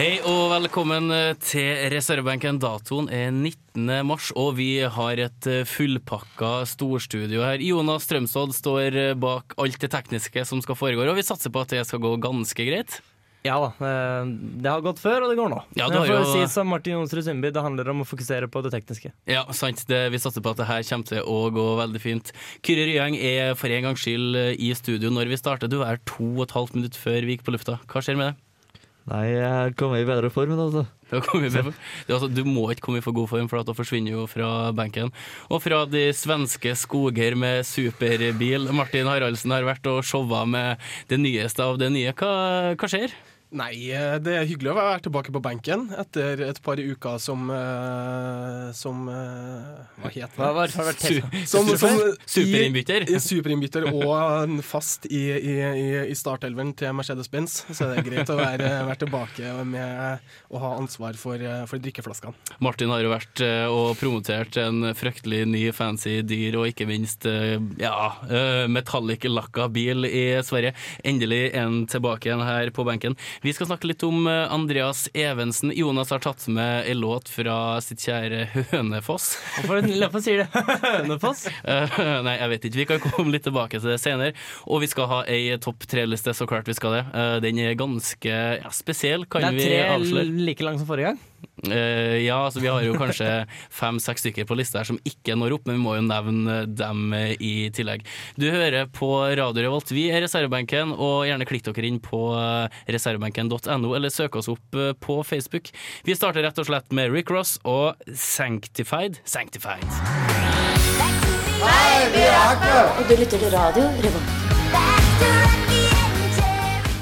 Hei og velkommen eh, til reservebenken. Datoen er 19. mars, og vi har et eh, fullpakka storstudio her. Jonas Strømsodd står eh, bak alt det tekniske som skal foregå, og vi satser på at det skal gå ganske greit. Ja da. Det har gått før, og det går nå. Ja, det har jo- si som Martin Jonsrud Sundby, det handler om å fokusere på det tekniske. Ja, sant. Det, vi satser på at det her kommer til å gå veldig fint. Kyrre Ryeng er for en gangs skyld i studio når vi starter. Du er to og et halvt minutt før vi gikk på lufta. Hva skjer med deg? Nei, jeg kommer i bedre form, altså. Du, bedre er altså, du må ikke komme i for god form, for da forsvinner jo fra benken. Og fra de svenske skoger med superbil. Martin Haraldsen har vært og showa med det nyeste av det nye. Hva, hva skjer? Nei, eh, det er hyggelig å være tilbake på benken etter et par uker som eh, Som eh, Hva Hva det? var har vært Su? Som, som Superinnbytter. I, superinnbytter og fast i, i, i, i startelveren til Mercedes-Benz. Så det er greit å være, være tilbake med å ha ansvar for, for drikkeflaskene. Martin har jo vært og promotert en fryktelig ny, fancy, dyr og ikke minst ja, eh, metallic-lakka bil i Sverige. Endelig en tilbake igjen her på benken. Vi skal snakke litt om eh, Andreas Evensen. Jonas har tatt med en låt fra sitt kjære Hønefoss. Hvorfor sier det Hønefoss? Eh, nei, jeg vet ikke. Vi kan komme litt tilbake til det senere. Og vi skal ha ei topp tre-liste, så klart vi skal det. Eh, den er ganske ja, spesiell, kan Det er tre like lang som forrige gang. Eh, ja, altså vi har jo kanskje fem-seks stykker på lista her som ikke når opp, men vi må jo nevne dem i tillegg. Du hører på Radio Revolt. Vi er reservebenken, og gjerne klikk dere inn på eh, reservebenken.no, eller søk oss opp eh, på Facebook. Vi starter rett og slett med Rick Ross og Sanctified. Sanctified. Og du lytter til radio Revolt.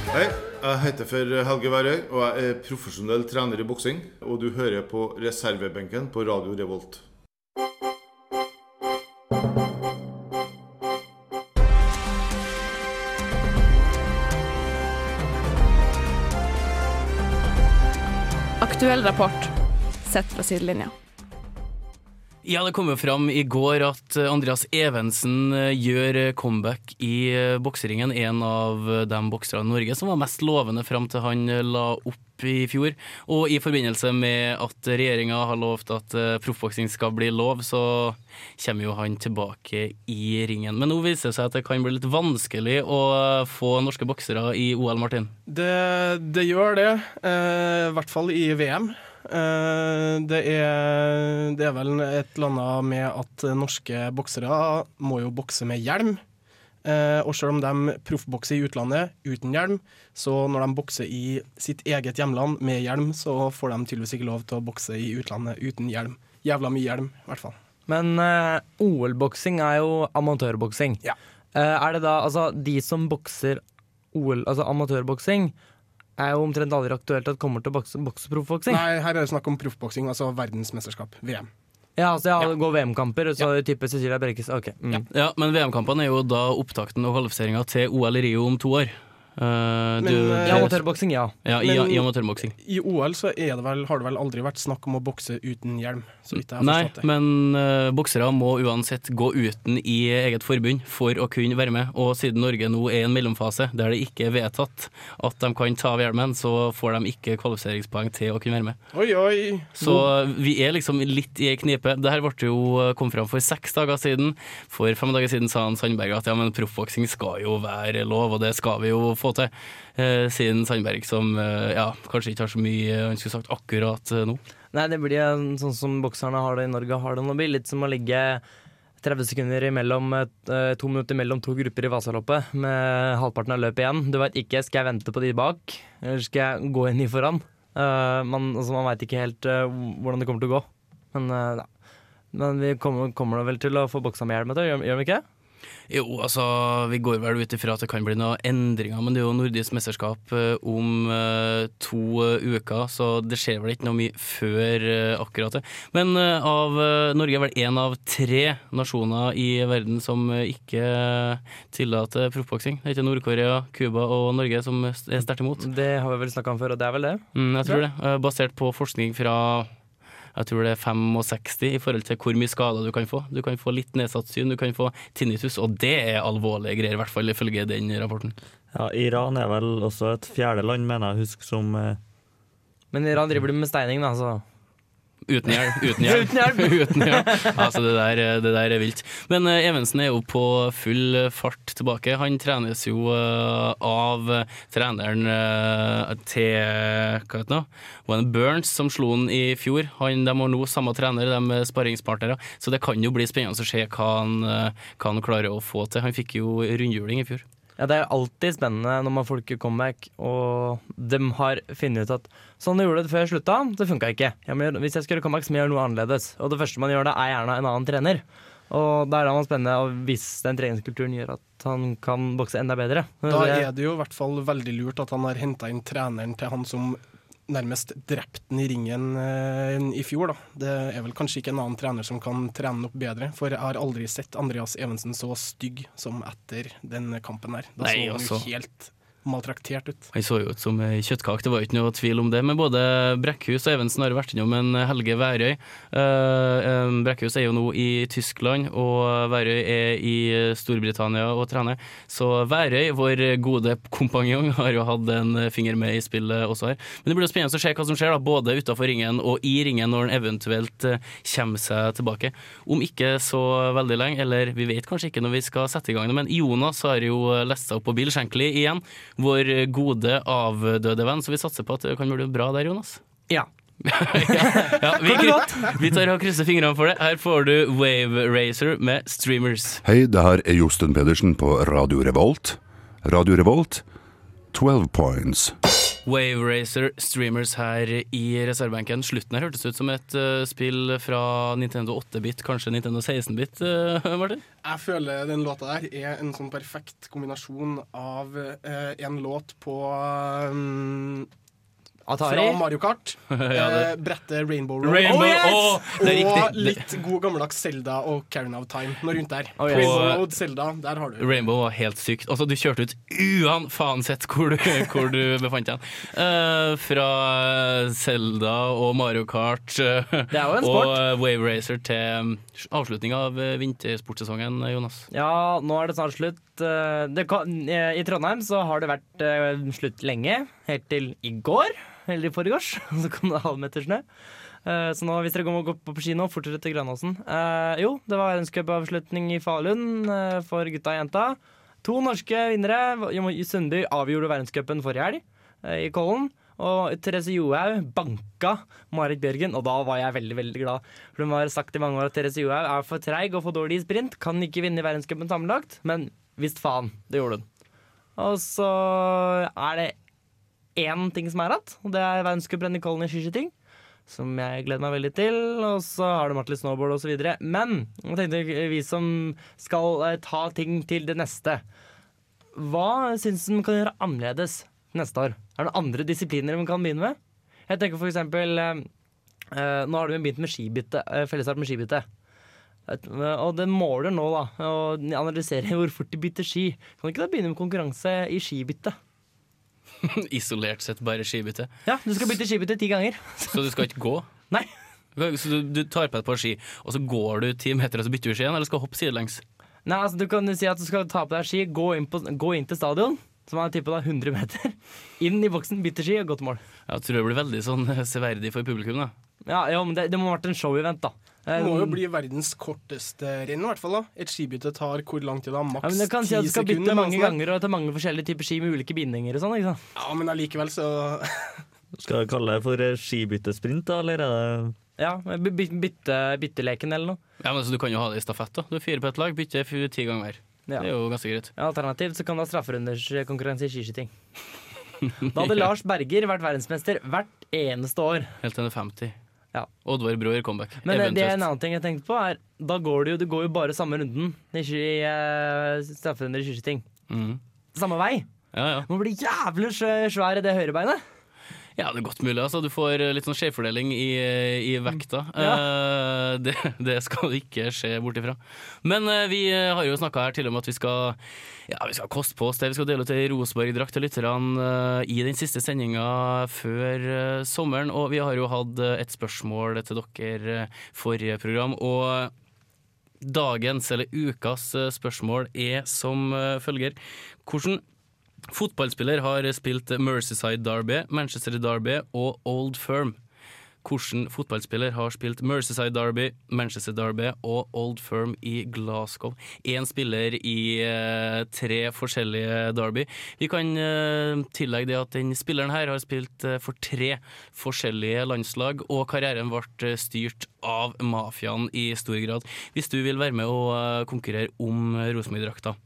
Hei, jeg heter for Helge Værøy, og jeg er profesjonell trener i boksing. Og du hører på reservebenken på Radio Revolt. Aktuell rapport sett fra sidelinja. Ja, det kom jo fram i går at eh, Andreas Evensen eh, gjør eh, comeback i bokseringen. En av de bokserne i Norge som var mest lovende fram til han la opp i fjor. Og i forbindelse med at regjeringa har lovt at proffboksing skal bli lov, så kommer jo han tilbake i ringen. Men nå viser det seg at det kan bli litt vanskelig å få norske boksere i OL, Martin. Det, det gjør det, i hvert fall i VM. Eh, det, er, det er vel et eller annet med at norske boksere må jo bokse med hjelm. Eh, og selv om de proffbokser i utlandet uten hjelm, så når de bokser i sitt eget hjemland med hjelm, så får de tydeligvis ikke lov til å bokse i utlandet uten hjelm. Jævla mye hjelm, i hvert fall. Men uh, OL-boksing er jo amatørboksing. Ja. Uh, er det da altså de som bokser OL, altså amatørboksing, er jo omtrent aldri aktuelt at kommer til å bokse, bokse proffboksing? Nei, her er det snakk om proffboksing, altså verdensmesterskap, VM. Ja, altså ja, går VM-kamper, så type Cecilia Brekkes. Okay. Mm. Ja, Men VM-kampene er jo da opptakten og kvalifiseringa til OL i Rio om to år. Eh, Men, du- eh, I amatørboksing, ja. Ja, i, Men- i amatørboksing. I OL så er det vel, har det vel aldri vært snakk om å bokse uten hjelm, så vidt jeg har Nei, forstått det. men uh, boksere må uansett gå uten i eget forbund for å kunne være med. Og siden Norge nå er i en mellomfase der det ikke er vedtatt at de kan ta av hjelmen, så får de ikke kvalifiseringspoeng til å kunne være med. Oi, oi. Så vi er liksom litt i ei knipe. Dette ble jo kom fram for seks dager siden. For fem dager siden sa han Sandberg at ja, men proffboksing skal jo være lov, og det skal vi jo få til. Eh, siden Sandberg som eh, ja, kanskje ikke har så mye han skulle sagt akkurat eh, nå. Nei, det blir eh, sånn som bokserne har det i Norge, har det nå blitt. Litt som å ligge 30 sekunder imellom, eh, to minutter mellom to grupper i Vasaloppet med halvparten av løpet igjen. Du veit ikke skal jeg vente på de bak, eller skal jeg gå inn i foran. Uh, man altså, veit ikke helt uh, hvordan det kommer til å gå. Men, uh. Men vi kommer, kommer vel til å få boksa med hjelm gjør, gjør vi ikke? Jo, altså, vi går vel ut ifra at det kan bli noen endringer, men det er jo nordisk mesterskap eh, om eh, to eh, uker, så det skjer vel ikke noe mye før akkurat det. Men av Norge er vel én av tre nasjoner i verden som ikke tillater proffboksing. Det er ikke Nord-Korea, Cuba og Norge som er sterkt imot. Det har vi vel snakka om før, og det er vel det? Mm, jeg tror det. Basert på forskning fra jeg tror det er 65 i forhold til hvor mye skader du kan få. Du kan få litt nedsatt syn, du kan få tinnitus, og det er alvorlige greier, i hvert fall ifølge den rapporten. Ja, Iran er vel også et fjerde land, mener jeg husker som eh, Men Iran driver med steining, da, så Uten hjelm. Uten hjelm. Uten hjelm. Altså, det der, det der er vilt. Men uh, Evensen er jo på full fart tilbake. Han trenes jo uh, av treneren uh, til hva heter det nå? Det Burns som slo han i fjor? Han, de har nå samme trener, de er sparringspartnere. Så det kan jo bli spennende å se hva han, hva han klarer å få til. Han fikk jo rundhjuling i fjor. Ja, Det er alltid spennende når man får ikke comeback, og de har funnet ut at sånn de gjorde det før jeg slutta, det funka ikke. Jeg gjøre, hvis jeg skal gjøre comeback, så må jeg gjøre noe annerledes. Og det første man gjør da, er gjerne en annen trener. Og da er det spennende og hvis den treningskulturen gjør at han kan bokse enda bedre. Da er det jo i hvert fall veldig lurt at han har henta inn treneren til han som nærmest drept den i ringen eh, i fjor. Da. Det er vel kanskje ikke en annen trener som kan trene den opp bedre, for jeg har aldri sett Andreas Evensen så stygg som etter den kampen her. Da så han altså. jo helt maltraktert ut. Han så jo ut som ei kjøttkake, det var ikke noe tvil om det. Men både Brekkhus og Evensen har vært innom en Helge Værøy. Eh, eh, Brekkhus er jo nå i Tyskland, og Værøy er i Storbritannia og trener. Så Værøy, vår gode kompanjong, har jo hatt en finger med i spillet også her. Men det blir jo spennende å se hva som skjer, da, både utafor ringen og i ringen, når han eventuelt eh, kommer seg tilbake. Om ikke så veldig lenge, eller vi vet kanskje ikke når vi skal sette i gang det, men Jonas har jo lest seg opp på Bill Shankly igjen vår gode avdøde venn, så vi satser på at det kan bli bra der, Jonas. Ja. ja, ja vi, vi tar og krysser fingrene for det. Her får du Wave Racer med Streamers. Hei, det her er Josten Pedersen på Radio Revolt. Radio Revolt, 12 points. Wave Racer Streamers her i reservebenken. Slutten her hørtes ut som et uh, spill fra Nintendo 8-bit, kanskje Nintendo 16-bit, uh, Martin? Jeg føler den låta der er en sånn perfekt kombinasjon av uh, en låt på um, Atari? Fra Mario Kart. Ja, eh, brettet Rainbow Road. Rainbow, Oh, yes! er og riktig. litt god gammeldags Zelda og Carrying of Time. Noe rundt der. Oh, yes. Rainbow Og- Road, Zelda, der har du Rainbow var helt sykt. Altså, du kjørte ut uansett hvor du, hvor du befant deg. Uh, fra Selda og Mario Kart eh, Det er jo en sport. og eh, Wave Racer til avslutning av eh, vintersportsesongen, Jonas. Ja, nå er det snart slutt. Eh, Det kan, eh, I Trondheim så har det vært eh, slutt lenge, helt til i går, eller i forgårs. Så kom det halvmeter snø. Eh, Så nå, hvis dere går går på kino, fortere til Granåsen. Eh, jo, det var verdenscupavslutning i Falun eh, for gutta og jenta. To norske vinnere. I Sundby avgjorde verdenscupen forrige helg, i Kollen. Og Therese Johaug banka Marit Bjørgen, og da var jeg veldig veldig glad. For Hun har sagt i mange år at Therese Johaug er for treig og for dårlig i sprint. Kan ikke vinne verdenscupen sammenlagt, men visst faen, det gjorde hun. Og så er det én ting som er igjen, og det er verdenscuprenn i skiskyting. Som jeg gleder meg veldig til. Og så har du Martin Snowboard osv. Men jeg tenkte vi som skal eh, ta ting til det neste Hva syns du kan gjøre annerledes neste år? Er det noen andre disipliner man kan begynne med? Jeg tenker for eksempel eh, eh, Nå har du begynt med skibytte, fellesstart med skibytte. Og det måler nå, da, og analyserer hvor fort de bytter ski. Kan du ikke da begynne med konkurranse i skibytte? Isolert sett bare skibytte. Ja, du skal bytte skibytte ti ganger. Så du skal ikke gå? Nei. Så du, du tar på et par ski, og så går du ti meter og så bytter du ski igjen, eller skal hoppe sidelengs? Nei, altså Du kan si at du skal ta på deg ski, gå inn, på, gå inn til stadion, som er tippa da 100 meter, inn i boksen, bytte ski og gå til mål. Jeg tror det blir veldig sånn eh, severdig for publikum. da Ja, ja men det, det må ha vært en show-event, da. Det må jo Um, bli verdens korteste renn, i hvert fall. da Et skibytte tar hvor lang tid da? ja, Maks men det kan si at du skal bytte mange noe ganger og ta mange forskjellige typer ski med ulike bindinger og sånn. ikke sant? Ja, men allikevel så Skal jeg kalle det for eh, skibyttesprint, da, eller er det Ja, by- by- bytte, bytteleken eller noe. Ja, men så Du kan jo ha det i stafett. da Du er fire på et lag, bytter ti ganger hver. Ja. Det er jo ganske greit. Ja, Alternativt så kan du ha strafferunderskonkurranse i skiskyting. Da hadde Lars Berger vært verdensmester hvert eneste år. Helt til han er 50. Ja. Oddvar Broer comeback. Men det, det er en annen ting jeg tenkte på, er da går det jo, det går jo bare samme runden i uh, strafferunder i skiskyting. Mm. Samme vei. Ja, ja. Man blir jævlig svær i det høyrebeinet. Ja, det er godt mulig. Altså. Du får eh, litt sånn skjevfordeling i, i vekta. Eh, det, det skal ikke skje bort ifra. Men eh, vi har jo snakka her til om at vi skal ja, vi skal koste på oss det. Vi skal dele ut ei Rosenborg-drakt til lytterne eh, i den siste sendinga før eh, sommeren. Og vi har jo hatt eh, et spørsmål til dere eh, forrige program. og Dagens, eller ukas, eh, spørsmål er som eh, følger. Hvordan fotballspiller har spilt Merseyside Derby, Manchester Derby og Old Firm? Hvilken fotballspiller har spilt Merseyside Derby, Manchester Derby og Old Firm i Glasgow? Én spiller i eh, tre forskjellige derby. Vi kan eh, tillegge det at den spilleren her har spilt eh, for tre forskjellige landslag, og karrieren ble eh, styrt av mafiaen i stor grad. Hvis du vil være med og eh, konkurrere om Rosenborg-drakta,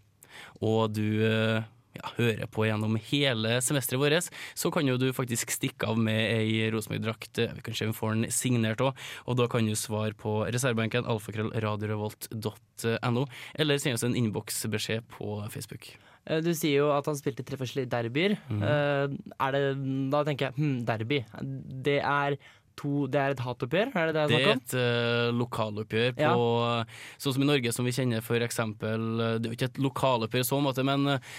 og du eh, ja, hører på gjennom hele semesteret vårt, så kan jo du faktisk stikke av med ei Rosenborg-drakt. Vi kan se om vi får den signert òg, og da kan du svare på reservebenken alfakrøllradiorevolt.no, eller send oss en innboksbeskjed på Facebook. Eh, Du sier jo at han spilte tre forskjellige derbyer. Eh, er det, da tenker jeg hm, derby. Det er, to, det er et hatoppgjør, er det det Det er et uh, lokaloppgjør på Sånn som i Norge, som vi kjenner for eksempel Det er jo ikke et lokaloppgjør i så måte, men uh,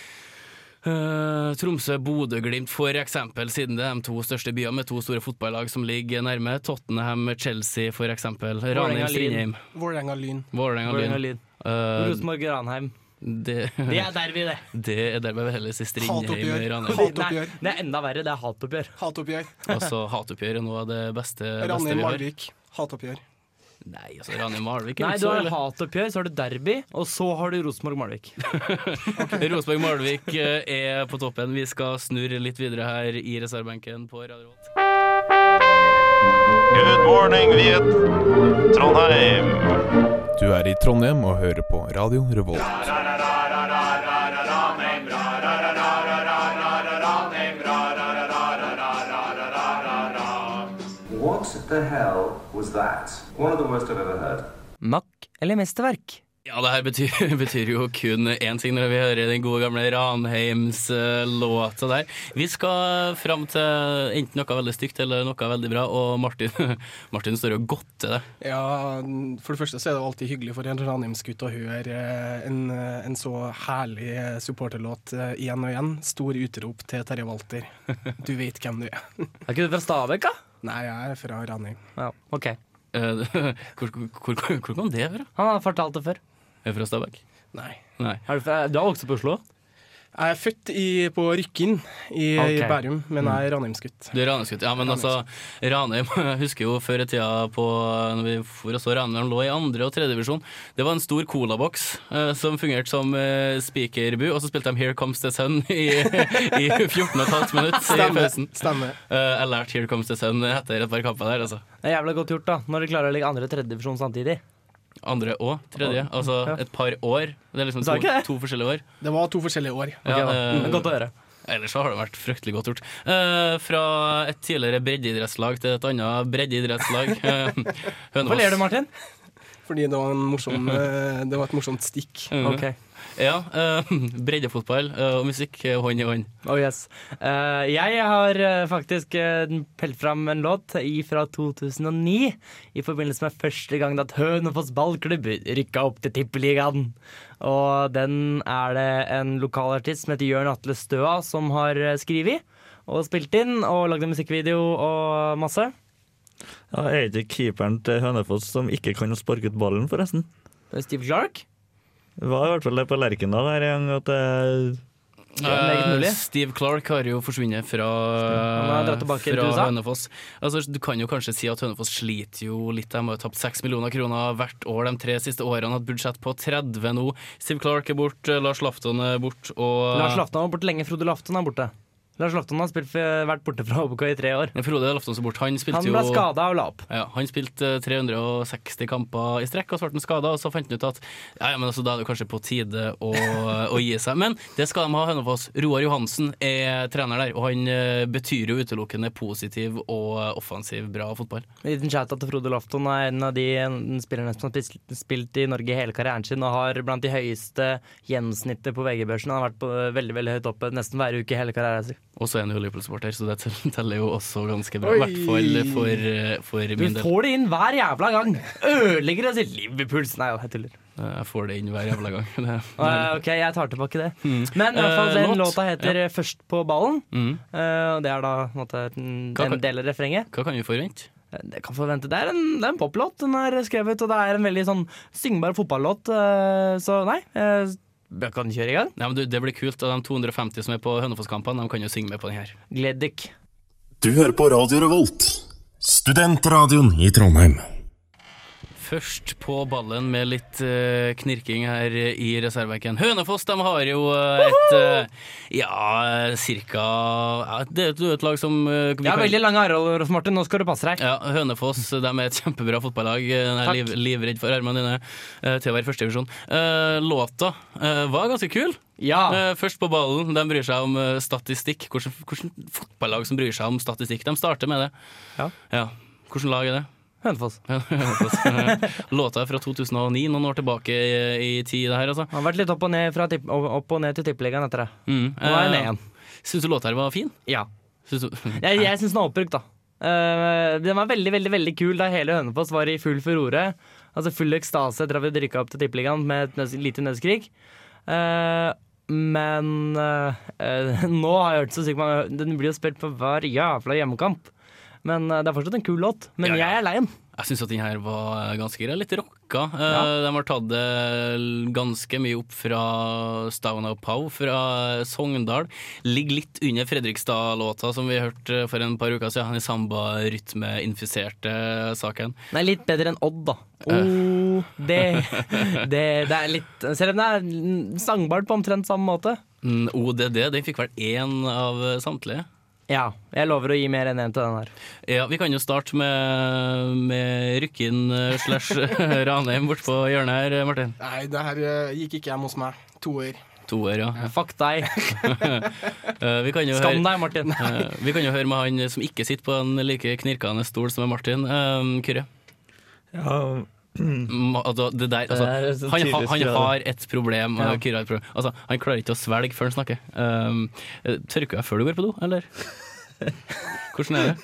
Tromsø-Bodø-Glimt for eksempel, siden det er de to største byene med to store fotballag som ligger nærme. Tottenham-Chelsea for eksempel. Vålerenga-Lyn. Ranheim-Strindheim. Vålerenga-Lyn. Vålerenga-Lyn. Vålerenga-Lyn. Uh, Rosenborg-Ranheim. det, Det er derby, det. det er dermed heller i Strindheim Hatoppgjør. Det er enda verre. Det er hatoppgjør. Hatoppgjør. Altså, hatoppgjør er noe av det beste, beste vi har. Ranheim-Malvik. Hatoppgjør. Nei, altså Ranheim-Malvik er Nei, du har hatoppgjør, så har du derby, og så har du Rosenborg-Malvik. Rosenborg-Malvik eh, er på toppen. Vi skal snurre litt videre her i reservebenken på Radio Volt. Good morning, Viet. Trondheim. Du er i Trondheim og hører på Radio Revolt. What the hell that? One of the worst I've ever heard. Mack eller mesterverk? Ja, det her betyr, betyr jo kun én ting når vi hører den gode gamle Ranheims-låta der. Vi skal fram til enten noe veldig stygt eller noe veldig bra, og Martin, Martin står og godter det. Ja, for det første så er det alltid hyggelig for en Ranheims-gutt å høre eh, en, eh, en så herlig eh, supporterlåt igjen og igjen. Stor utrop til Terje Walter. Du vet hvem du er. Er ikke du fra Stabekk, da? Nei, jeg er fra Ranheim. Ja, ok. Eh, Hvor, hvor, hvor, hvor kom det fra? Han har fortalt det før. Er du fra Stabæk? Nei. Nei. Er du, fra, du har vokst på Oslo? Jeg er født i, på Rykkinn i, i Bærum, men jeg er Ranheimsgutt. Du er Ranheimsgutt, Ja, men altså, Ranheim Jeg husker jo før i tida på Når vi for og så Ranheim lå i andre og tredje divisjon. Det var en stor colaboks eh, som fungerte som eh, speakerbu, og så spilte de Here Comes the Sun i, i 14 15 minutter i Stemmer, pausen. stemmer. Eh, jeg lærte Here Comes the Sun etter et par kamper der, altså. Det er jævla godt gjort, da, når du klarer å ligge andre og tredje divisjon samtidig. Andre og tredje. Altså Ja. et par år. Det er liksom to, to forskjellige år. Det var to forskjellige år. Ja, Ok, da. eh, Godt å høre. Ellers har det vært fryktelig godt gjort. Uh, fra et tidligere breddeidrettslag til et annet breddeidrettslag. Eh, Hvorfor ler du, Martin? Fordi det var, en morsom, eh, det var et morsomt stikk. Mhm. Okay. Ja, Uh, breddefotball uh, og musikk hånd i hånd. Oh yes. Uh, jeg har faktisk uh, pelt fram en låt fra 2009 i forbindelse med første gang at Hønefoss ballklubb rykka opp til Tippeligaen. Og den er det en lokal artist som heter Jørn Atle Støa som har skrevet og spilt inn og lagd en musikkvideo og masse. Ja, er det ikke keeperen til Hønefoss som ikke kan sparke ut ballen, forresten? Det er Steve Clark? Det var i hvert fall det på Lerkendal her en gang at det er. Eh, Steve Clark har jo forsvunnet fra, fra Hønefoss. Altså, du kan jo kanskje si at Hønefoss sliter jo litt. De har tapt 6 millioner kroner hvert år de tre siste årene. Hatt budsjett på 30 nå. Steve Clark er borte, Lars Lafton er borte, og Lars Lafton var borte lenge. Frode Lafton er borte. Lars Lofton har spilt, vært borte fra HBK i tre år. Frode Lofton så bort. Han Han ble skada og la opp. Ja, han spilte eh, 360 kamper i strekk, og så ble han skada. Og så fant han ut at ja, ja, men altså, da er det kanskje på tide å, å gi seg. Men det skal de ha Hønefoss. Roar Johansen er trener der, og han eh, betyr jo utelukkende positiv og offensiv bra fotball. En liten shout-out til Frode Lofton er en av de spillerne som har spilt i Norge hele karrieren sin og har blant de høyeste gjennomsnittet på VG-børsen. Han har vært på veldig veldig høyt oppe nesten hver uke hele karrieren sin. Og så er han jo Liverpool-supporter, så det teller jo også ganske bra. I hvert fall for, eh, for Du min del. får det inn hver jævla gang! Ødelegger og sier Liverpool! Nei, jeg tuller. Eh, Jeg får det inn hver jævla gang. Det, Eh, OK, jeg tar tilbake det. Mm. Men i hvert fall, Eh, den uh, låta heter Ja. 'Først på ballen'. Mm. Eh, det er da måte, en, kan- del av refrenget. Hva kan vi forvente? Det kan forvente. Det er en, det er en poplåt den er skrevet, og det er en veldig sånn syngbar fotballåt. eh, så nei, kan kjøre i gang. Nei, men du, Det blir kult. Og de 250 som er på Hønefoss-kampene, de kan jo synge med på den her. Gled dere. Du hører på Radio Revolt, studentradioen i Trondheim. Først på ballen med litt uh, knirking her i reservebenken. Hønefoss de har jo eh, et uh, Ja, cirka ja, Det er et, lag som uh, Ja, veldig lange armer, Rolf Martin. Nå skal du passe deg. Ja, Hønefoss de er et kjempebra fotballag. Jeg er liv, livredd for armene dine uh, til å være førstevisjon. Uh, låta var ganske kul. Ja. Først på ballen. De bryr seg om statistikk. Hvordan fotballag som bryr seg om statistikk? De starter med det. Ja. Ja. Hvilket lag er det? Hønefoss. Låta er fra 2009, noen år tilbake i, i tid. Det her, altså. Han har vært litt opp og ned, tipp, opp og ned til tippeligaen etter det. Mm. Nå er jeg ned igjen. Syns du låta her var fin? Ja. Syns du Jeg, jeg syns den er oppbrukt, da. Uh, den var veldig veldig, veldig kul da hele Hønefoss var i full furore. Altså Full ekstase etter at vi drikka opp til Tippeligaen med et lite nødskrik. Uh, men eh, eh, nå har jeg hørt så sykt mange Den blir jo spilt på hver jævla hjemmekamp. Men eh, det er fortsatt en kul låt. Men Ja, ja. jeg er lei den. Jeg syns at den her var ganske grei. Litt rocka. Eh, Ja. De har tatt det ganske mye opp fra Stavna og Pau fra Sogndal. Ligger litt under Fredrikstad-låta som vi hørte for en par uker siden. Den samba-rytme-infiserte saken. Er litt bedre enn Odd, da. Eh. Oh, det, det, det er litt Selv om det er sangbart på omtrent samme måte. Mm, ODD den fikk vel én av samtlige. Ja. Jeg lover å gi mer enn én til den her. Ja, Vi kan jo starte med, med Rykken eh, slash Ranheim bort på hjørnet her, Martin. Nei, det her eh, gikk ikke hjem hos meg. Toer. Toer, ja. Fuck deg. Eh, vi kan jo Skam deg, Martin. Eh, vi kan jo høre med han som ikke sitter på en like knirkende stol som er Martin. Um, Kyrre. Ja, altså, det der, altså, Det han, han har et problem. Ja. et problem. Altså, han klarer ikke å svelge før han snakker. Um, eh, tørker jeg før du går på do, eller? Hvordan er det?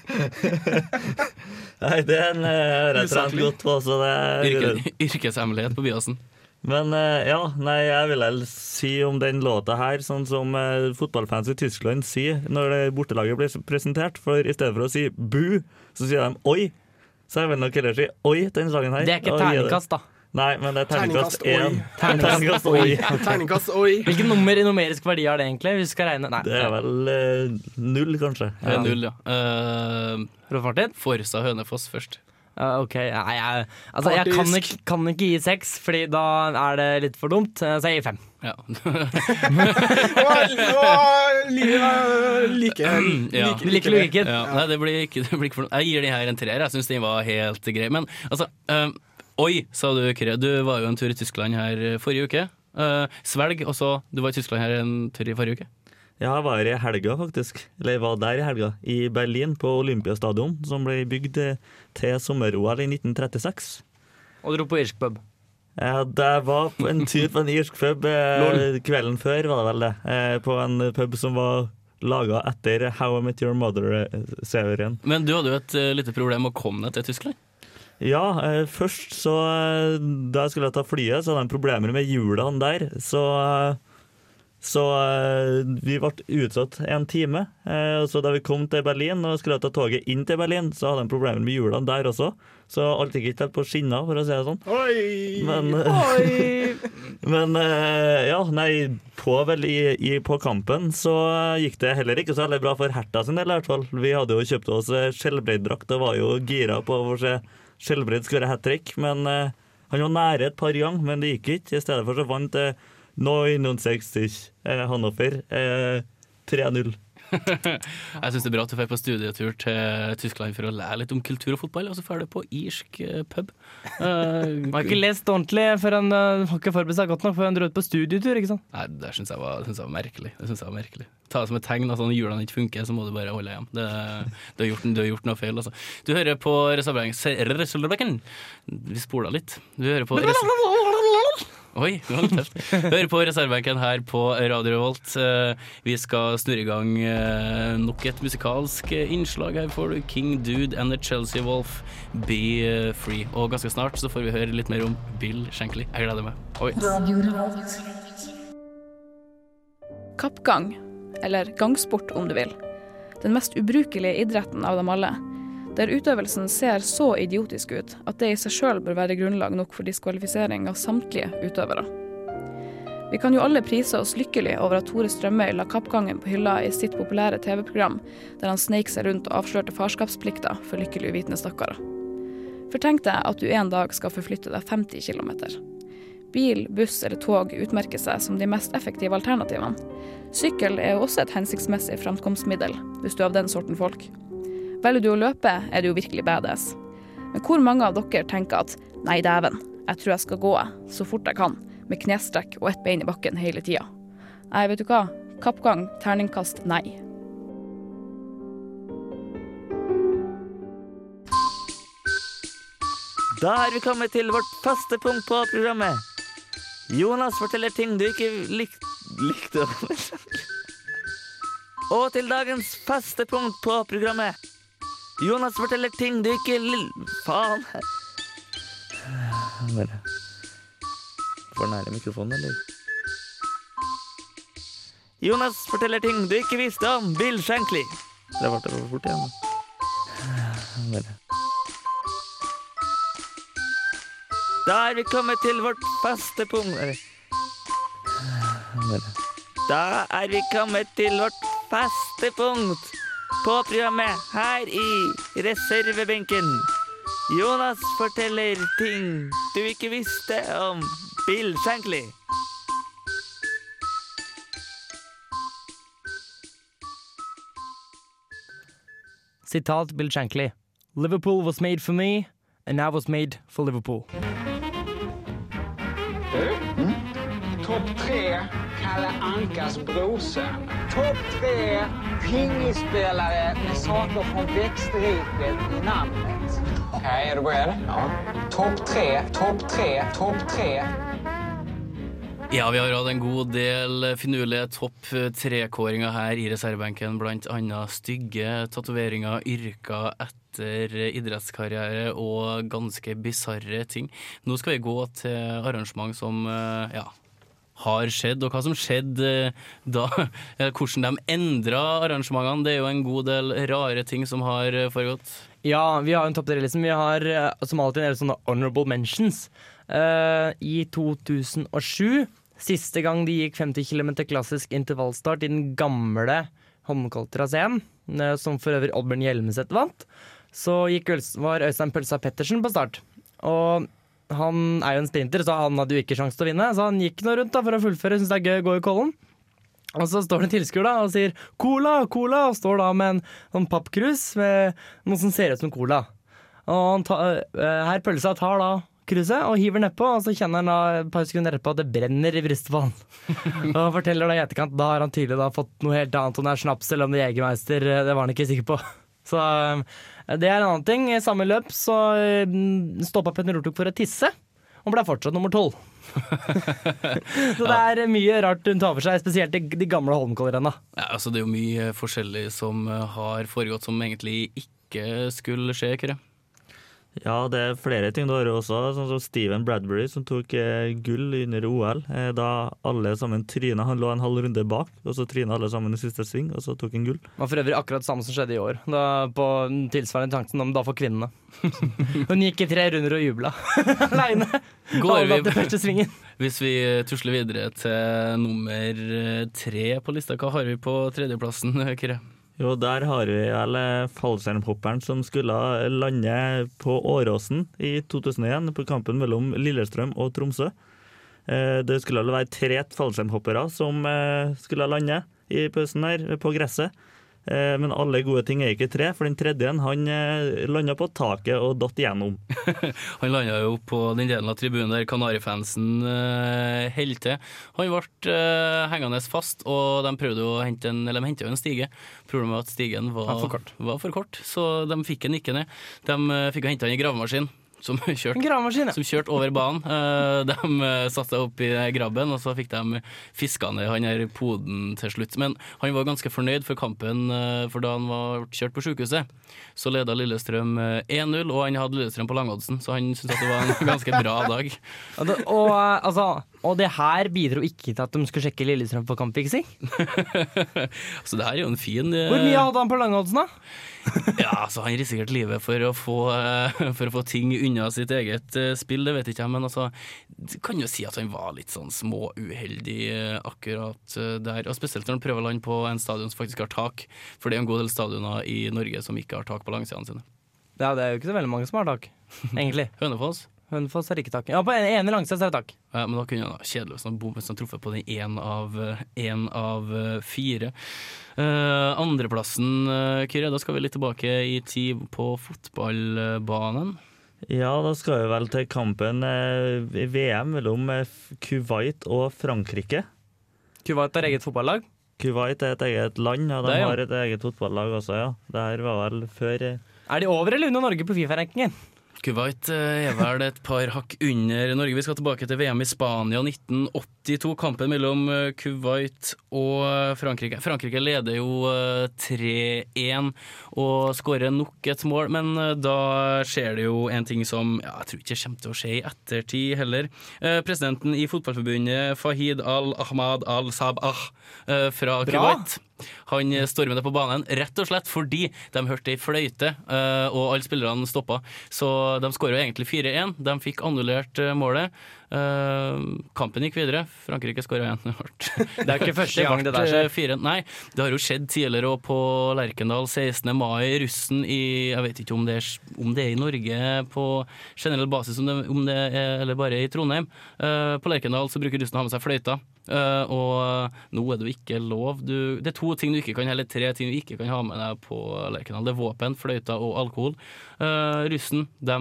Nei, er en rett og slett godt på, så det er Yrke, yrkeshemmelighet på Byåsen. Men eh, ja, nei, jeg vil vel si om den låta her, sånn som eh, fotballfans i Tyskland sier når det bortelaget blir presentert. For i stedet for å si bu, så sier de oi. Så jeg vil nok heller si oi til denne sangen her. Det er ikke terningkast, da. Nei, men det er terningkast én. Terningkast oi. Terningkast oi. Hvilket nummer i numerisk verdi har det egentlig? Hvis vi skal regne Nei. Det er vel eh, null, kanskje. Ja. er null, ja. Uh, Rolf Martin? Forsa Hønefoss først. OK. Nei, jeg, altså, jeg kan ikke, kan ikke gi seks, Fordi da er det litt for dumt. eh, Så jeg gir fem. Ja. Like, like logikken? Ja. Nei, det blir ikke, det blir ikke for Jeg gir de her en treer. Jeg syns den var helt grei. Men altså um, Oi, sa du, Kyrre. Du var jo en tur i Tyskland her forrige uke. Uh, svelg, og så Du var i Tyskland her en tur i forrige uke. Ja, jeg var i helga, faktisk. Eller jeg var der i helga. I Berlin, på Olympiastadion, som ble bygd eh, til sommer-OL i 1936. Og dro på irsk pub. Ja, det var på en tur på en irsk pub eh, kvelden før, var det vel det. Eh, på en pub som var laga etter How I Met Your Mother-serien. Men du hadde jo et lite problem med å komme deg til Tyskland. Ja, eh, først så Da jeg skulle ta flyet, så hadde jeg problemer med hjulene der. Så, eh, så eh, vi ble utsatt en time. Eh, så da vi kom til Berlin og skulle ta toget inn til Berlin, så hadde jeg problemer med hjulene der også. Så alt gikk ikke helt på skinner, for å si det sånn. Oi! Men, men eh, ja, nei, på, vel i, i, på kampen så gikk det heller ikke så veldig bra for Herta sin del, i hvert fall. Vi hadde jo kjøpt oss Skjelbreid-drakt og var jo gira på å se skjellbredd skåre hat trick. Men han var nære et par ganger, men det gikk ikke. I stedet for så vant eh, 69 eh, Hannover eh, 3-0. Jeg syns det er bra at du drar på studietur til Tyskland for å lære litt om kultur og fotball, og så drar du på irsk eh, pub. Uh, Man har ikke lest ordentlig før han uh, har ikke forberedt seg godt nok før han dro ut på studietur. ikke sant? Nei, Det syns jeg, var- synes jeg var merkelig. Det synes jeg var merkelig. Ta det som et tegn at når hjulene ikke funker, så må du bare holde hjem. Det, du, har gjort, du har gjort noe feil, altså. Du hører på Reservebenken. Vi spola litt. Du hører på Oi. Hører på reservebenken her på Radio Revolt. Eh, Vi skal snurre i gang eh, nok et musikalsk innslag. Her får du King Dude and the Chelsea Wolf, Be eh, Free. Og ganske snart så får vi høre litt mer om Bill Shankly. Jeg gleder meg. Oi. Kappgang, eller gangsport om du vil. Den mest ubrukelige idretten av dem alle. Der utøvelsen ser så idiotisk ut at det i seg sjøl bør være grunnlag nok for diskvalifisering av samtlige utøvere. Vi kan jo alle prise oss lykkelig over at Tore Strømøy la kappgangen på hylla i sitt populære TV-program, der han sneik seg rundt og avslørte farskapsplikta for lykkelig uvitende stakkarer. For tenk deg at du en dag skal forflytte deg 50 km. Bil, buss eller tog utmerker seg som de mest effektive alternativene. Sykkel er jo også et hensiktsmessig framkomstmiddel, hvis du er av den sorten folk. Velger du å løpe, er du jo virkelig badass. Men hvor mange av dere tenker at nei, dæven, jeg tror jeg skal gå så fort jeg kan, med knestrekk og ett bein i bakken hele tida? Nei, vet du hva? Kappgang, terningkast nei. Da er vi kommet til vårt faste punkt på programmet. Jonas forteller ting du ikke lik likte. Og til dagens faste punkt på programmet. Jonas forteller ting du ikke. Faen. Bare For nære mikrofonen, eller? Jonas forteller ting du ikke visste om Bill Shankly. Det ble for fort igjen. Bare. Da er vi kommet til vårt faste punkt. Da er vi kommet til vårt faste punkt på programmet her i reservebenken. Jonas forteller ting du ikke visste om Bill Shankly. Sitat Bill Shankly. Liverpool was made for me, and I was made for Liverpool. Ankas brorson. Topp tre pingisspelare med saker från växtriket i namnet. Okej, är du beredd? Ja. Topp tre, topp tre, topp tre. Ja, vi har hatt en god del finurlige topp tre-kåringer her i reservebenken, blant annet stygge tatoveringer, yrker etter idrettskarriere og ganske bisarre ting. Nå skal vi gå til arrangement som eh, ja, har skjedd, og hva som skjedde eh, da. Hvordan de endra arrangementene. Det er jo en god del rare ting som har eh, foregått. Ja, vi har en topp tre-listen. Vi har eh, som alltid en del sånne honorable mentions. Uh, I 2007, siste gang de gikk 50 km klassisk intervallstart i den gamle Holmenkolltraseen, uh, som for øvrig Oddbjørn Hjelmeset vant, så gikk, var Øystein Pølsa Pettersen på start. Og han er jo en sprinter, så han hadde jo ikke sjanse til å vinne, så han gikk nå rundt da for å fullføre, syns det er gøy å gå i Kollen. Og så står det en tilskuer og sier 'cola, cola', og står da med en sånn pappkrus med noe som ser ut som cola. Og han tar, eh, herr Pølsa tar da kruset og hiver nedpå, og så kjenner han da et par sekunder etterpå at det brenner i brystet på han. og forteller da i etterkant da har han tydelig da fått noe helt annet, om det er snaps eller om det er Jegermeister, eh, det var han ikke sikker på. Så eh, det er en annen ting. I samme løp så stoppa Petter Northug for å tisse, og ble fortsatt nummer tolv. så det er mye rart hun tar for seg, spesielt de, de gamle Holmenkollrenna. Ja, altså det er jo mye forskjellig som eh, har foregått som egentlig ikke skulle skje, Kyrre. Ja, det er flere ting du har også, sånn som Steven Bradbury som tok eh, gull under OL. Eh, da alle sammen tryna. Han lå en halv runde bak, og så tryna alle sammen i siste sving, og så tok han gull. Det var for øvrig akkurat samme som skjedde i år, da, på tilsvarende tanken om da for kvinnene. Hun gikk i tre runder og jubla aleine. Går vi- til første svingen. Hvis vi tusler videre til nummer eh, tre på lista, hva har vi på tredjeplassen, Kyrre? Jo, der har vi vel fallskjermhopperen som skulle lande på Åråsen i 2001, på kampen mellom Lillestrøm og Tromsø. Eh, Det skulle være tre fallskjermhoppere som eh, skulle lande i pausen her, på gresset. Eh, Men alle gode ting er ikke tre, for den tredje han landa på taket og datt igjennom. Han landa jo på den delen av tribunen der Kanarifansen uh, holdt til. Han ble eh, hengende fast, og de prøvde å hente en, eller de hentet jo en stige. Problemet var at stigen var, Var for kort. var for kort, så de fikk han ikke ned. De eh, fikk henta i gravemaskin. Som kjørte, ja. som over banen. Eh, de uh, satte seg opp i grabben, og så fikk de fiska ned han her poden til slutt. Men han var ganske fornøyd for kampen, eh, for da han var kjørt på sykehuset, så leda Lillestrøm eh, 1-0, og han hadde Lillestrøm på langoddsen, så han syntes at det var en ganske bra dag. Og eh, altså, og det her bidro ikke til at de skulle sjekke Lillestrøm for kampfiksing. Så det her er jo en fin uh... Hvor mye hadde han på langoddsen, da? Ja, altså Han risikerte livet for å få, uh, for å få ting unna sitt eget uh, spill, det vet ikke jeg, men altså kan jo si at han var litt sånn småuheldig akkurat der. Og Spesielt når han prøver å lande på en stadion som faktisk har tak, for det er en god del stadioner i Norge som ikke har tak på langsidene sine. Ja, det er jo ikke så veldig mange som har tak, egentlig. Hønefoss? Hønefoss har ikke tak. Ja, på en ene langsida så er det tak. Ja, men da kunne han ha kjedelig hvis han bom- hvis han truffet på den én av, eh, en av eh, fire. Uh, Andreplassen, uh, Kyrre, da skal vi litt tilbake i tid på fotballbanen. Ja, da skal vi vel til kampen eh, i VM mellom eh, Kuwait og Frankrike. Kuwait har eget fotballag? Kuwait er et eget land, og de Det, ja. har et eget fotballag også, ja. Det her var vel før eh, Er de over eller under Norge på Fifa-rankingen? Kuwait Eva, er vel et par hakk under Norge. Vi skal tilbake til VM i Spania 1982. Kampen mellom eh, Kuwait og eh, Frankrike. Frankrike leder jo eh, 3-1 og skårer nok et mål, men eh, da skjer det jo en ting som ja, jeg tror ikke kommer til å skje i ettertid heller. Eh, Presidenten i Fotballforbundet, Fahid al-Ahmad al-Sabah eh, fra Bra. Kuwait. Han stormer ned på banen rett og slett fordi de hørte ei fløyte, eh, og alle spillerne stoppa. Så de skåra egentlig 4-1. De fikk annullert eh, målet. Eh, kampen gikk videre. Frankrike skåra igjen. Det er ikke første gang det der skjer. Fire. Nei, det har jo skjedd tidligere òg på Lerkendal 16. mai. Russen i Jeg vet ikke om det er, om det er i Norge på generell basis, om det, om det er, eller bare i Trondheim. Uh, på Lerkendal så bruker russen å ha med seg fløyta. Eh, og nå er det jo ikke lov du, Det er to ting du ikke kan, eller tre ting du ikke kan ha med deg på Lerkendal. Det er våpen, fløyta og alkohol. Eh, russen de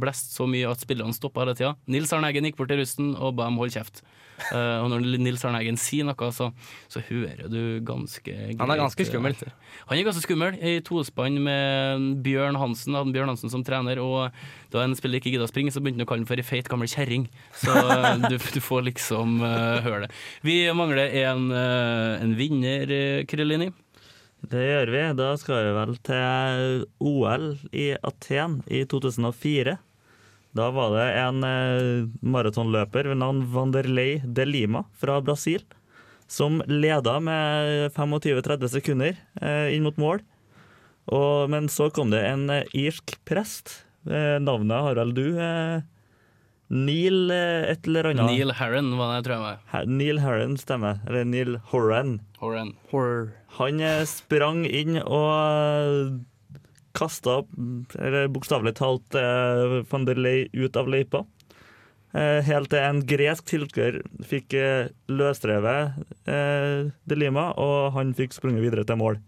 blåste så mye at spillerne stoppa hele tida. Nils Arne Eggen gikk bort til russen og ba dem holde kjeft. Eh, og når Nils Arne Eggen sier noe, så, så hører du ganske Han er ganske skummel. Han er ganske skummel. I tospann med Bjørn Hansen, hadde Bjørn Hansen som trener. Og da en spiller ikke gidda å springe, så begynte han å kalle ham for ei feit gammel kjerring. Så eh, du, du får liksom uh, høre det. Vi mangler en, uh, en vinner, Krillini. Det gjør vi. Da skal vi vel til OL i Aten i 2004. Da var det en eh, maratonløper ved navn Vanderlei de Lima fra Brasil som leda med 25-30 sekunder eh, inn mot mål. Og, men så kom det en eh, irsk prest. Eh, navnet har vel du? Eh, Neil eh, et eller annet. Neil Harron var det, tror jeg. var. Ha- Neil Harren stemmer. Eller Neil Horan. Horan. Han eh, sprang inn og kasta, bokstavelig talt, eh, van der Ley ut av løypa. Eh, Helt til en gresk tilskuer fikk eh, løsrevet eh, De Lima, og han fikk sprunget videre til mål.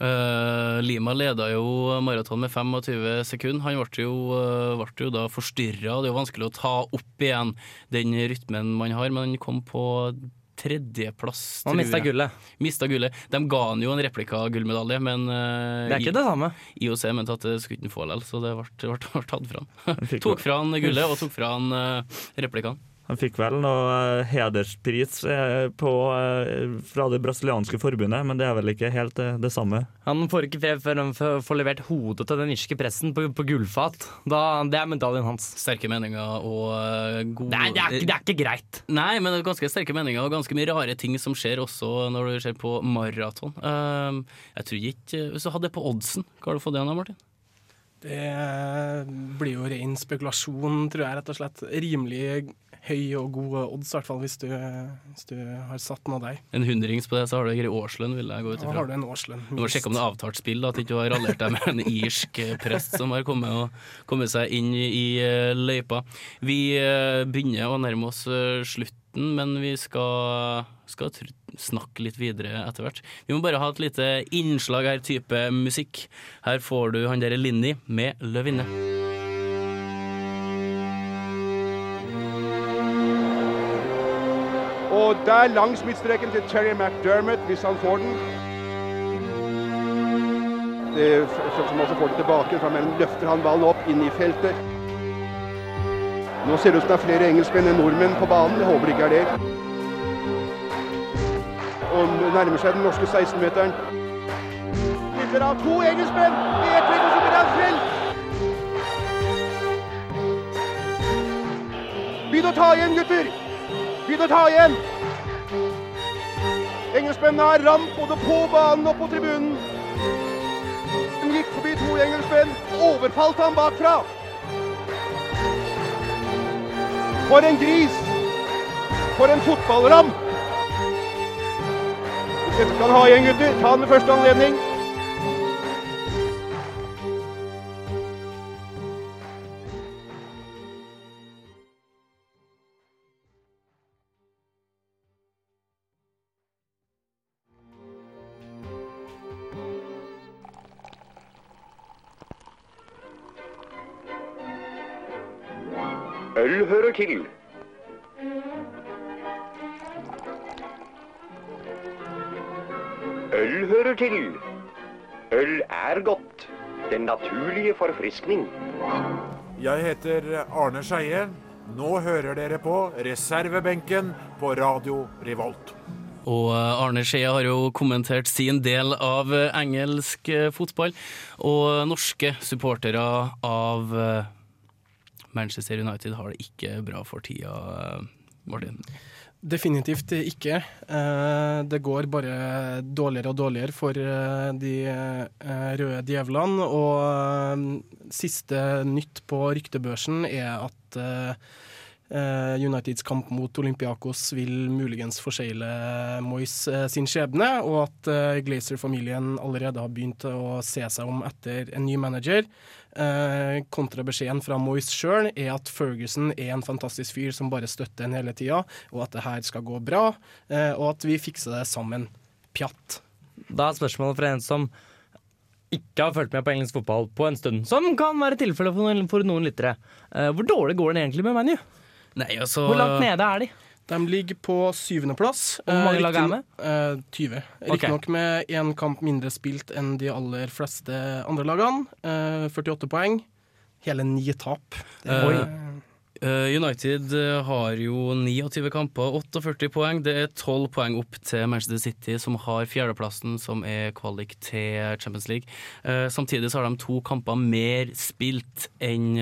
Eh, Lima leda jo maraton med 25 sekunder. Han ble jo, eh, ble jo da forstyrra. Det er jo vanskelig å ta opp igjen den rytmen man har, men han kom på tredjeplass. Og jeg. gullet. Mistet gullet. De ga han jo en replika-gullmedalje, men uh, Det er ikke det samme. IOC mente at det skulle ikke få likevel, så det ble, ble, ble tatt fra han. Tok fra han gullet og tok fra han uh, replikaen. Han fikk vel noe eh, hederspris eh, på, eh, fra det brasilianske forbundet, men det er vel ikke helt det samme. Han får ikke fred før han får levert hodet til den irske pressen på, på gullfat. Da, det er medaljen hans. Sterke meninger og gode... god Nei, det er, ikke, det er ikke greit. Nei, men det er ganske sterke meninger og ganske mye rare ting som skjer også når du ser på maraton. Um, jeg tror ikke Hvis du hadde det på oddsen, hva har du fått det av, Martin? Det blir jo ren spekulasjon, tror jeg, rett og slett. Rimelig høy og gode odds, i hvert fall hvis du, hvis du har satt den av deg. En hundrings på det, så har du grei årslønn, vil jeg gå ut Da har du en årslønn. Du må sjekke om det er avtalt spill, at du ikke har rallert deg med en irsk eh, prest som har kommet, og, kommet seg inn i eh, løypa. Vi eh, begynner å nærme oss slutten men vi skal, skal snakke litt videre etter hvert. Vi må bare ha et lite innslag her, type musikk. Her får du han derre Linni med 'Løvinne'. Og der langs midtstreken til Terry McDermott, hvis han får den. Det, som også får det tilbake, fra mellom løfter han ballen opp inn i feltet. Nå ser det ut som det er flere engelskmenn enn nordmenn på banen. Jeg håper det ikke er det. Og nærmer seg den norske 16-meteren. Spiller av to engelskmenn! I ett trekk, og så blir han felt! Begynn å ta igjen, gutter! Begynn å ta igjen! Engelskmennene har ramp både på banen og på tribunen. Hun gikk forbi to engelskmenn, overfalt ham bakfra. For en gris! For en fotballram! Dette skal ha igjen, gutter, ta den første anledning. Forfriskning. Jeg heter Arne Skeie. Nå hører dere på reservebenken på Radio Revolt. Og eh, Arne Skeie har jo kommentert sin del av eh, engelsk eh, fotball, og norske supportere av Manchester United har det ikke bra for tida, Martin. Definitivt ikke. Eh, Det går bare dårligere og dårligere for eh, de eh, røde djevlene. Og siste nytt på ryktebørsen er at Uniteds kamp mot Olympiakos vil muligens forsegle Moyes eh, sin skjebne, og at eh, Glazer-familien allerede har begynt å se seg om etter en ny manager. Eh, kontrabeskjeden fra Moyes sjøl er at Ferguson er en fantastisk fyr som bare støtter en hele tida, og at det her skal gå bra, eh, og at vi fikser det sammen. Pjatt. Da er spørsmålet fra en som ikke har fulgt med på engelsk fotball på en stund, som kan være tilfellet for, noen- for noen lyttere. Eh, hvor dårlig går den egentlig med ManU? Nei, altså Hvor langt nede er de? De ligger på syvendeplass. Hvor mange Eh, lag er det? med? Eh, 20. Riktignok med én kamp mindre spilt enn de aller fleste andre lagene. Eh, 48 poeng. Hele ni tap. Det er- Eh, eh, United eh, har jo 29 kamper, 48 poeng. Det er 12 poeng opp til Manchester City, som har fjerdeplassen, som er kvalik til Champions League. Eh, samtidig så har de to kamper mer spilt enn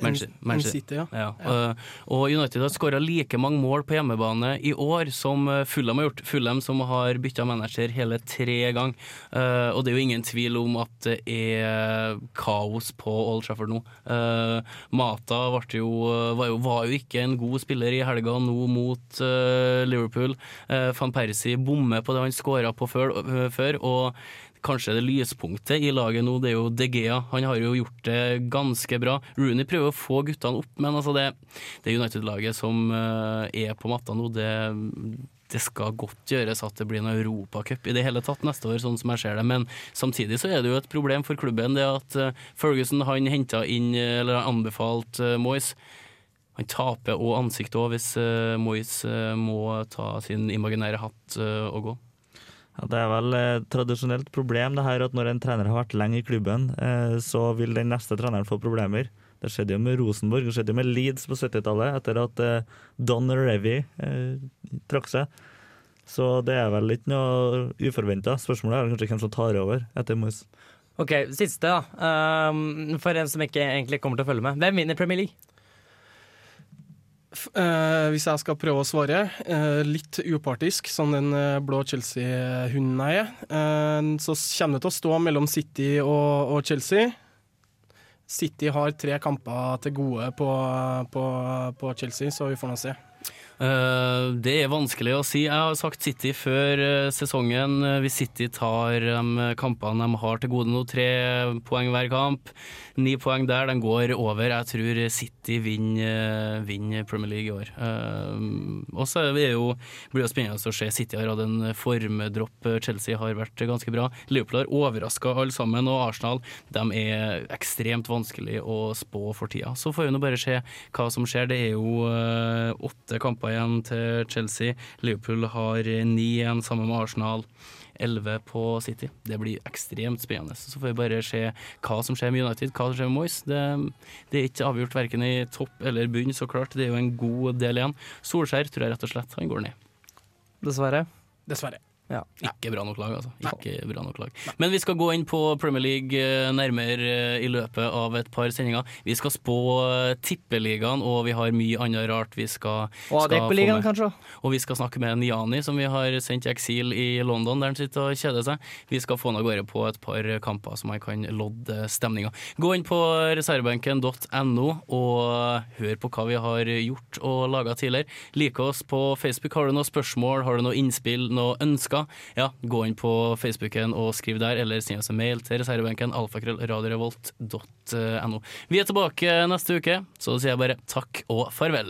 Manchester. City, ja. Ja. Ja. eh, og United har skåra like mange mål på hjemmebane i år som eh, Fulham har gjort. Fulham som har bytta manager hele tre ganger. Eh, og det er jo ingen tvil om at det er kaos på Old Trafford nå. Eh, Mata ble jo, var, jo, var jo ikke en god spiller i helga nå mot uh, Liverpool. Uh, Van Persie bommer på det han skåra på før, uh, før, og kanskje det lyspunktet i laget nå, det er jo De Gea. Han har jo gjort det ganske bra. Rooney prøver å få guttene opp, men altså det, det United-laget som eh, er på matta nå, det det skal godt gjøres at det blir en europacup i det hele tatt neste år, sånn som jeg ser det. Men samtidig så er det jo et problem for klubben det at eh, Ferguson han henta inn, eh, eller anbefalt Moyes. Han taper òg ansiktet òg hvis uh, Moyes uh, må ta sin imaginære hatt uh, og gå. Ja, det er vel et tradisjonelt problem det her at når en trener har vært lenge i klubben, så vil den neste treneren få problemer. Det skjedde jo med Rosenborg, det skjedde jo med Leeds på 70-tallet, etter at Don Revy trakk seg. Så det er vel ikke noe uforventa. Spørsmålet er kanskje hvem som tar over etter Moyes. Ok, Siste, da. Um, for en som ikke egentlig kommer til å følge med. Hvem vinner Premier League? Eh, hvis jeg skal prøve å svare, uh, litt upartisk, som den uh, blå Chelsea-hunden jeg er, så kommer det til å stå mellom City og, og Chelsea. City har tre kamper til gode på, på, på Chelsea, så vi får nå se. Eh, det er vanskelig å si. Jeg har sagt City før eh, sesongen. Eh, Hvis City tar de kampene de har til gode nå, tre poeng hver kamp, ni poeng der, de går over. Jeg tror City vinner, vinner Premier League i år. Eh, og så blir det spennende å se. City har hatt en formdropp. Chelsea har vært ganske bra. Liverpool har overraska alle sammen, og Arsenal de er ekstremt vanskelig å spå for tida. Så får vi nå bare se hva som skjer. Det er jo eh, åtte kamper igjen til Chelsea. Liverpool har ni igjen sammen med Arsenal. 11 på City. Det blir ekstremt spennende. Så får vi bare se hva som skjer med United, hva som skjer med Moyes. Det, det er ikke avgjort verken i topp eller bunn, så klart. Det er jo en god del igjen. Solskjær tror jeg rett og slett han går ned. Dessverre. Dessverre. Ja. Ikke bra nok lag, altså. Ikke bra nok lag. Men vi skal gå inn på Premier League eh, nærmere eh, i løpet av et par sendinger. Vi skal spå eh, tippeligaen, og vi har mye annet rart vi skal, Og skal få med. kanskje? Og vi skal snakke med Niani, som vi har sendt i eksil i London, der han sitter og kjeder seg. Vi skal få han av gårde på et par kamper så man kan lodde stemninga. Gå inn på reservebenken.no og hør på hva vi har gjort og laga tidligere. Like oss på Facebook. Har du noen spørsmål, har du noe innspill, noe ønsker? Ja, gå inn på Facebooken og skriv der, eller send oss en mail til reservebenken alfakrøllradiorevolt.no. Vi er tilbake neste uke, så sier jeg bare takk og farvel.